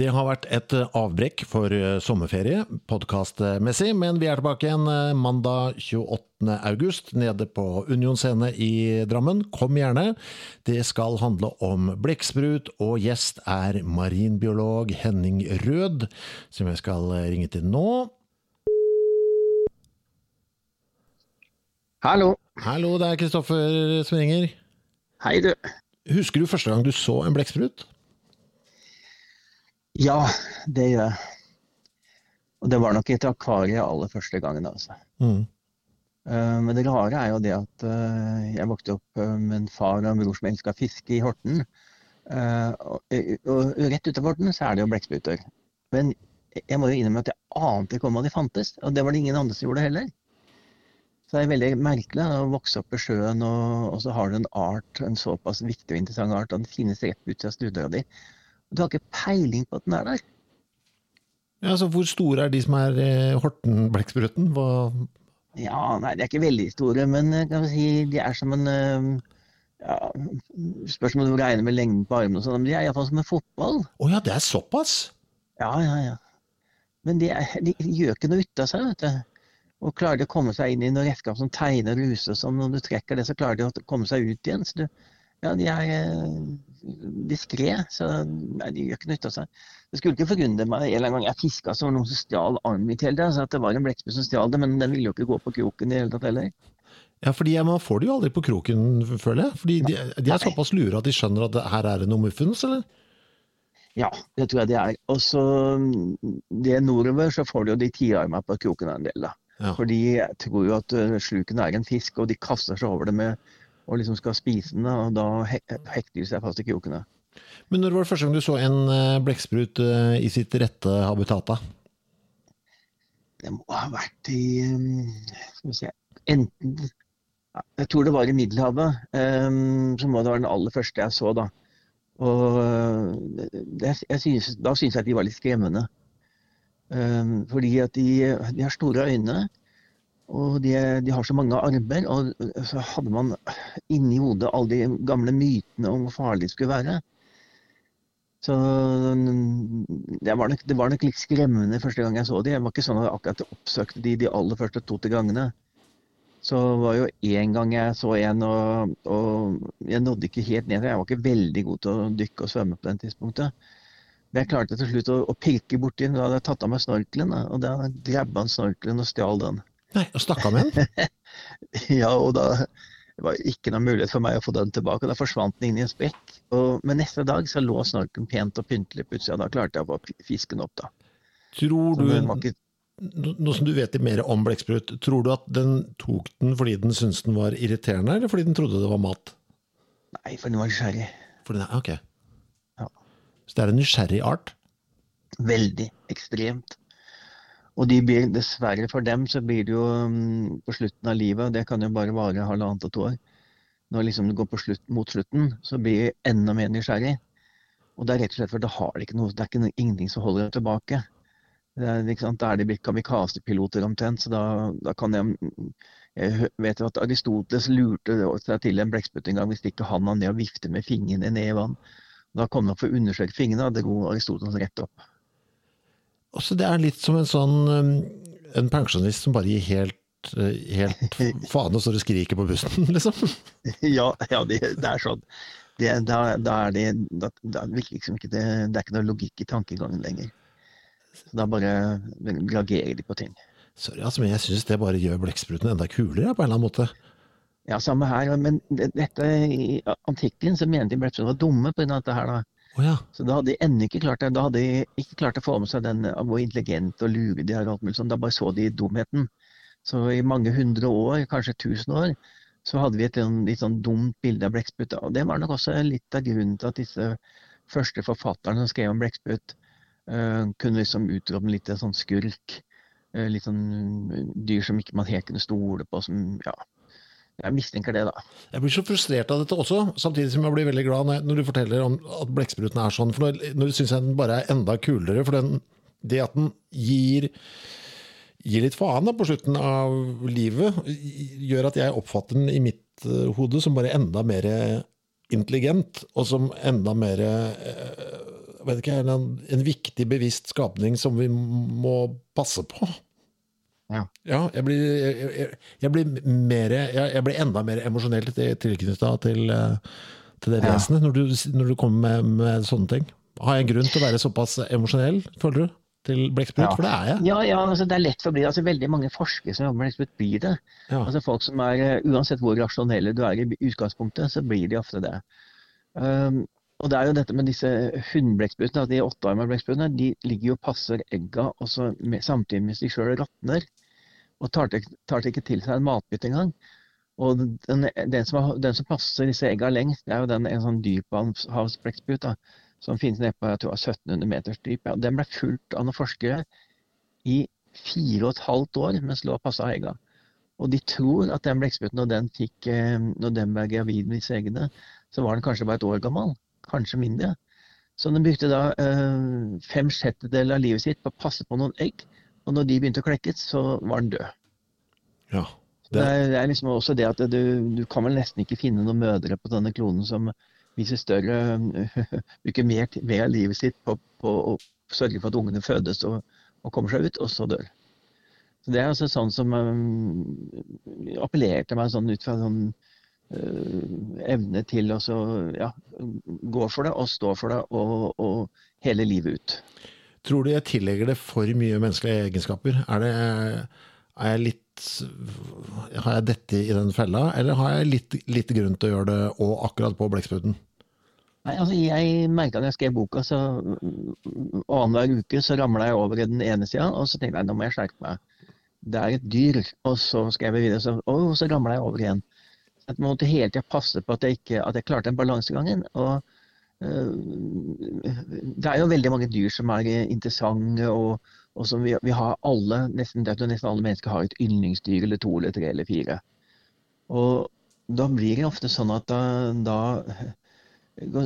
Det har vært et eh, avbrekk for eh, sommerferie, podkastmessig, men vi er tilbake igjen eh, mandag 28. august nede på Union scene i Drammen. Kom gjerne. Det skal handle om blekksprut, og gjest er marinbiolog Henning Rød, som jeg skal ringe til nå. Hallo. Hallo, det er Kristoffer som ringer. Hei, du. Husker du første gang du så en blekksprut? Ja, det gjør jeg. Og det var nok i et akvarie aller første gangen, altså. Mm. Eh, Men det rare er jo det at eh, jeg vokste opp eh, med en far og en bror som elska fiske i Horten. Og, og rett utenfor Horten så er det jo blekkspruter. Men jeg må jo innrømme at jeg ante ikke om at de fantes, og det var det ingen andre som gjorde heller. Så det er veldig merkelig da, å vokse opp i sjøen, og, og så har du en art, en såpass viktig og interessant art, og den finnes rett ut av stuedøra di. Du har ikke peiling på at den er der. Ja, så Hvor store er de som er eh, Horten-blekkspruten? Ja, nei, de er ikke veldig store, men eh, kan vi si, de er som en eh, ja, Spørs om du regner med lengden på armene og sånt, men de er iallfall som en fotball. Å ja, det er såpass? Ja, ja, ja. Men de, er, de gjør ikke noe ut av seg, vet du. Og klarer de å komme seg inn i noen redskap som tegner og ruser og sånn, når du trekker det, så klarer de å komme seg ut igjen. Så du, ja, de er eh, diskré, så nei, de gjør ikke nytte av seg. Det skulle ikke forundre meg en eller annen gang jeg fiska, så var det noen som stjal armen min hele tida. Så at det var en blekksprut som stjal det, men den ville jo ikke gå på kroken i det hele tatt heller. Ja, fordi Man får det jo aldri på kroken, føler jeg. Fordi de, de er såpass lure at de skjønner at det, her er det noe muffens, eller? Ja, det tror jeg det er. Og så mm, det nordover så får du jo de tiarma på kroken en del, da. Ja. For de tror jo at eh, sluken er en fisk, og de kaster seg over det med og liksom skal spise den, og da hekter de seg fast i krokene. Men når var det første gang du så en eh, blekksprut eh, i sitt rette habitat? Det må ha vært i mm, Skal vi se Enten Jeg tror det var i Middelhavet. Um, som var det være den aller første jeg så, da. Og eh, det, jeg synes, da syns jeg at de var litt skremmende. Um, fordi at de, de har store øyne, og de, de har så mange armer. Og så hadde man inni hodet alle de gamle mytene om hvor farlig det skulle være. Så det var, nok, det var nok litt skremmende første gang jeg så de. Jeg var ikke sånn at jeg akkurat oppsøkte de de aller første to-tre gangene. Så var jo én gang jeg så en, og, og jeg nådde ikke helt ned. Jeg var ikke veldig god til å dykke og svømme på den tidspunktet. Men jeg klarte til slutt å, å pirke borti den. Da hadde jeg tatt av meg snorkelen, og da grabba han snorkelen og stjal den. Nei, og snakka med den? Ja, og da det var ikke noen mulighet for meg å få den tilbake. og Da forsvant den inn i en sprekk. Og, men neste dag så lå snorken pent og pyntelig på utsida. Da klarte jeg å få fisken opp, da. Tror du, ikke nå nå som du vet mer om blekksprut, tror du at den tok den fordi den syntes den var irriterende, eller fordi den trodde det var mat? Nei, for den var nysgjerrig. For den er, ok. Ja. Så det er en nysgjerrig art? Veldig ekstremt. Og de blir, dessverre for dem så blir det jo mm, på slutten av livet, og det kan jo bare vare halvannet og to år, når liksom det går slutt, mot slutten, så blir de enda mer nysgjerrig. Og det er rett og slett for det har de ikke noe, det er ikke ingenting som holder dem tilbake. Det er? Da er de blitt kamikaze-piloter omtrent, så da, da kan jeg Jeg vet jo at Aristoteles lurte seg til en blekksprutt en gang hvis ikke han var ned og vifte med fingrene ned i vann. Da kom han for å undersøke fingrene, og dro Aristoteles rett opp. Også det er litt som en sånn um, En pensjonist som bare gir helt, uh, helt faen og står og skriker på bussen, liksom. Ja, ja det, det er sånn. det, da, da er det da, da liksom ikke det, det er ikke noe logikk i tankegangen lenger. Så da bare reagerer de på ting. Sorry, altså, men jeg syns det bare gjør blekkspruten enda kulere, på en eller annen måte. Ja, samme her. Men dette, i antikken så mente de blekkspruten var dumme pga. dette her. da. Å ja. Så da hadde de ennå ikke klart det. Da hadde de ikke klart å få med seg den av hvor intelligent og lure de er. og alt mulig sånn. Da bare så de dumheten. Så i mange hundre år, kanskje tusen år, så hadde vi et sånn- litt sånn dumt bilde av blekksprut. Og det var nok også litt av grunnen til at disse første forfatterne som skrev om blekksprut, uh, kunne liksom utrope en sånn skurk. Eh, litt sånn dyr som ikke man helt kunne stole på. Som, ja, jeg mistenker det, da. Jeg blir så frustrert av dette også, samtidig som jeg blir veldig glad når, du forteller om at blekkspruten er sånn. For når, når syns jeg den bare er enda kulere. For den, det at den gir, gir litt faen da, på slutten av livet, gjør at jeg oppfatter den i mitt uh, hode som bare enda mer intelligent, og som enda mer uh, vet ikke, en, en viktig, bevisst skapning som vi må passe på. Ja. Ja, jeg blir, jeg, jeg, jeg blir mer blir enda mer emosjonelt tilknytta til, eh, til det Ja. vesenet når du, når du kommer med, med sånne ting. Har jeg en grunn til å være såpass emosjonell, føler du, til blekksprut? Ja. For det er jeg. Ja, ja altså det er lett for å bli altså Veldig mange forskere som jobber med blekksprut, blir det. Ja. Altså folk som er, eh, Uansett hvor rasjonelle du er i utgangspunktet, så blir de ofte det. Um, og det er jo dette med disse hundblekksprutene, at de åttearma blekksprutene, de ligger jo og passer egga og så med, samtidig mens de sjøl råtner. Og tar det, tar det ikke til seg en matbit engang. Og den, den, som, den som passer disse egga lengst, det er jo den, en sånn dyphavsblekksprut da, som finnes nede på jeg tror, 1700 meters dyp. Ja, den ble fulgt av noen forskere i fire og et halvt år mens lå og passa egga. Og de tror at den blekkspruten, når eh, når den ble gravid med disse eggene, så var den kanskje bare et år gammel. Kanskje mindre. Så den brukte da øh, fem sjettedeler av livet sitt på å passe på noen egg. Og når de begynte å klekke, så var den død. Ja. Det Det, er, det er liksom også det at du, du kan vel nesten ikke finne noen mødre på denne klonen som viser større Bruker mer, mer av livet sitt på, på å sørge for at ungene fødes og, og kommer seg ut, og så dør. Så Det er altså sånn som um, appellerer til meg sånn ut fra sånn uh, evne til å så, ja, gå for det og stå for det og, og hele livet ut. Tror du jeg tillegger det for mye menneskelige egenskaper? Er, det, er jeg litt Har jeg dette i den fella, eller har jeg litt, litt grunn til å gjøre det og akkurat på blekkspruten? Nei, altså Jeg merka da jeg skrev boka, så annenhver uke så ramla jeg over i den ene sida, og så tenkte jeg nå må jeg skjerpe meg. Det er et dyr. Og så skrev jeg videre, så, og så ramla jeg over igjen. Jeg måtte hele tida passe på at jeg, ikke, at jeg klarte den balansegangen. Og det er jo veldig mange dyr som er interessante, og, og som vi, vi har alle, nesten, nesten alle mennesker har et yndlingsdyr eller to eller tre eller fire. Og da blir det ofte sånn at da, da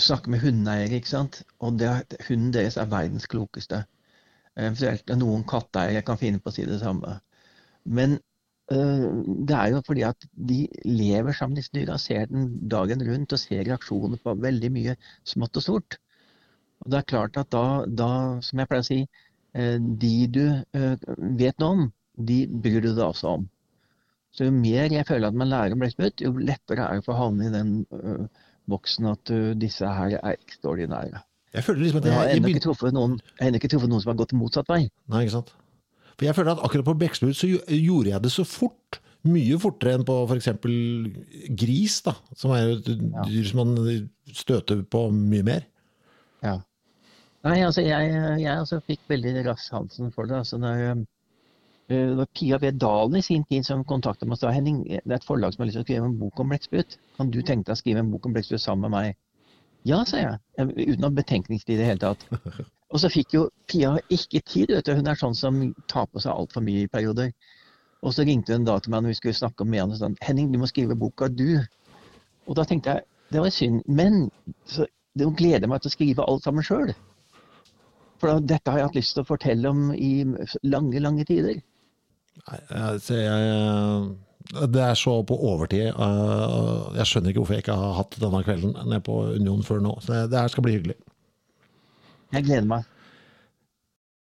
snakker med hundeeiere, ikke sant. Og det, hunden deres er verdens klokeste. Eventuelt noen katteeiere kan finne på å si det samme. Men det er jo fordi at de lever sammen disse dyra, ser den dagen rundt og ser reaksjoner på veldig mye smått og stort. Og det er klart at da, da som jeg pleier å si, eh, de du øh, vet noe om, de bryr du deg også om. Så jo mer jeg føler at man lærer om blekksprut, jo lettere er det for å havne i den boksen at disse her er ekstraordinære. Jeg føler liksom at Jeg jeg, jeg har ennå ikke truffet noen som har gått motsatt vei. Nei, ikke sant? For jeg føler at akkurat på blekksprut så gjorde jeg det så fort. Mye fortere enn på f.eks. gris, da, som er jo et dyr som man støter på mye mer. Ja. Nei, altså jeg, jeg altså fikk veldig raskt sansen for det. Altså, når, øh, det var Pia V. Dalen i sin tid som kontaktet meg og sa Henning, det er et forlag som har lyst til å skrive en bok om blekksprut. Kan du tenke deg å skrive en bok om blekksprut sammen med meg? Ja, sa jeg, uten ha betenkningstid i det hele tatt. Og så fikk jo Pia ikke tid, vet du. Hun er sånn som tar på seg altfor mye i perioder. Og så ringte hun da til meg når vi skulle snakke om Meane og sånn Henning, du må skrive boka, du. Og da tenkte jeg det var synd. Men så, det gleder meg til å skrive alt sammen sjøl. For da, dette har jeg hatt lyst til å fortelle om i lange, lange tider. Nei, altså jeg, det er så på overtid. øh, Jeg skjønner ikke hvorfor jeg ikke har hatt denne kvelden nede på Union før nå. Så det her skal bli hyggelig. Jeg gleder meg.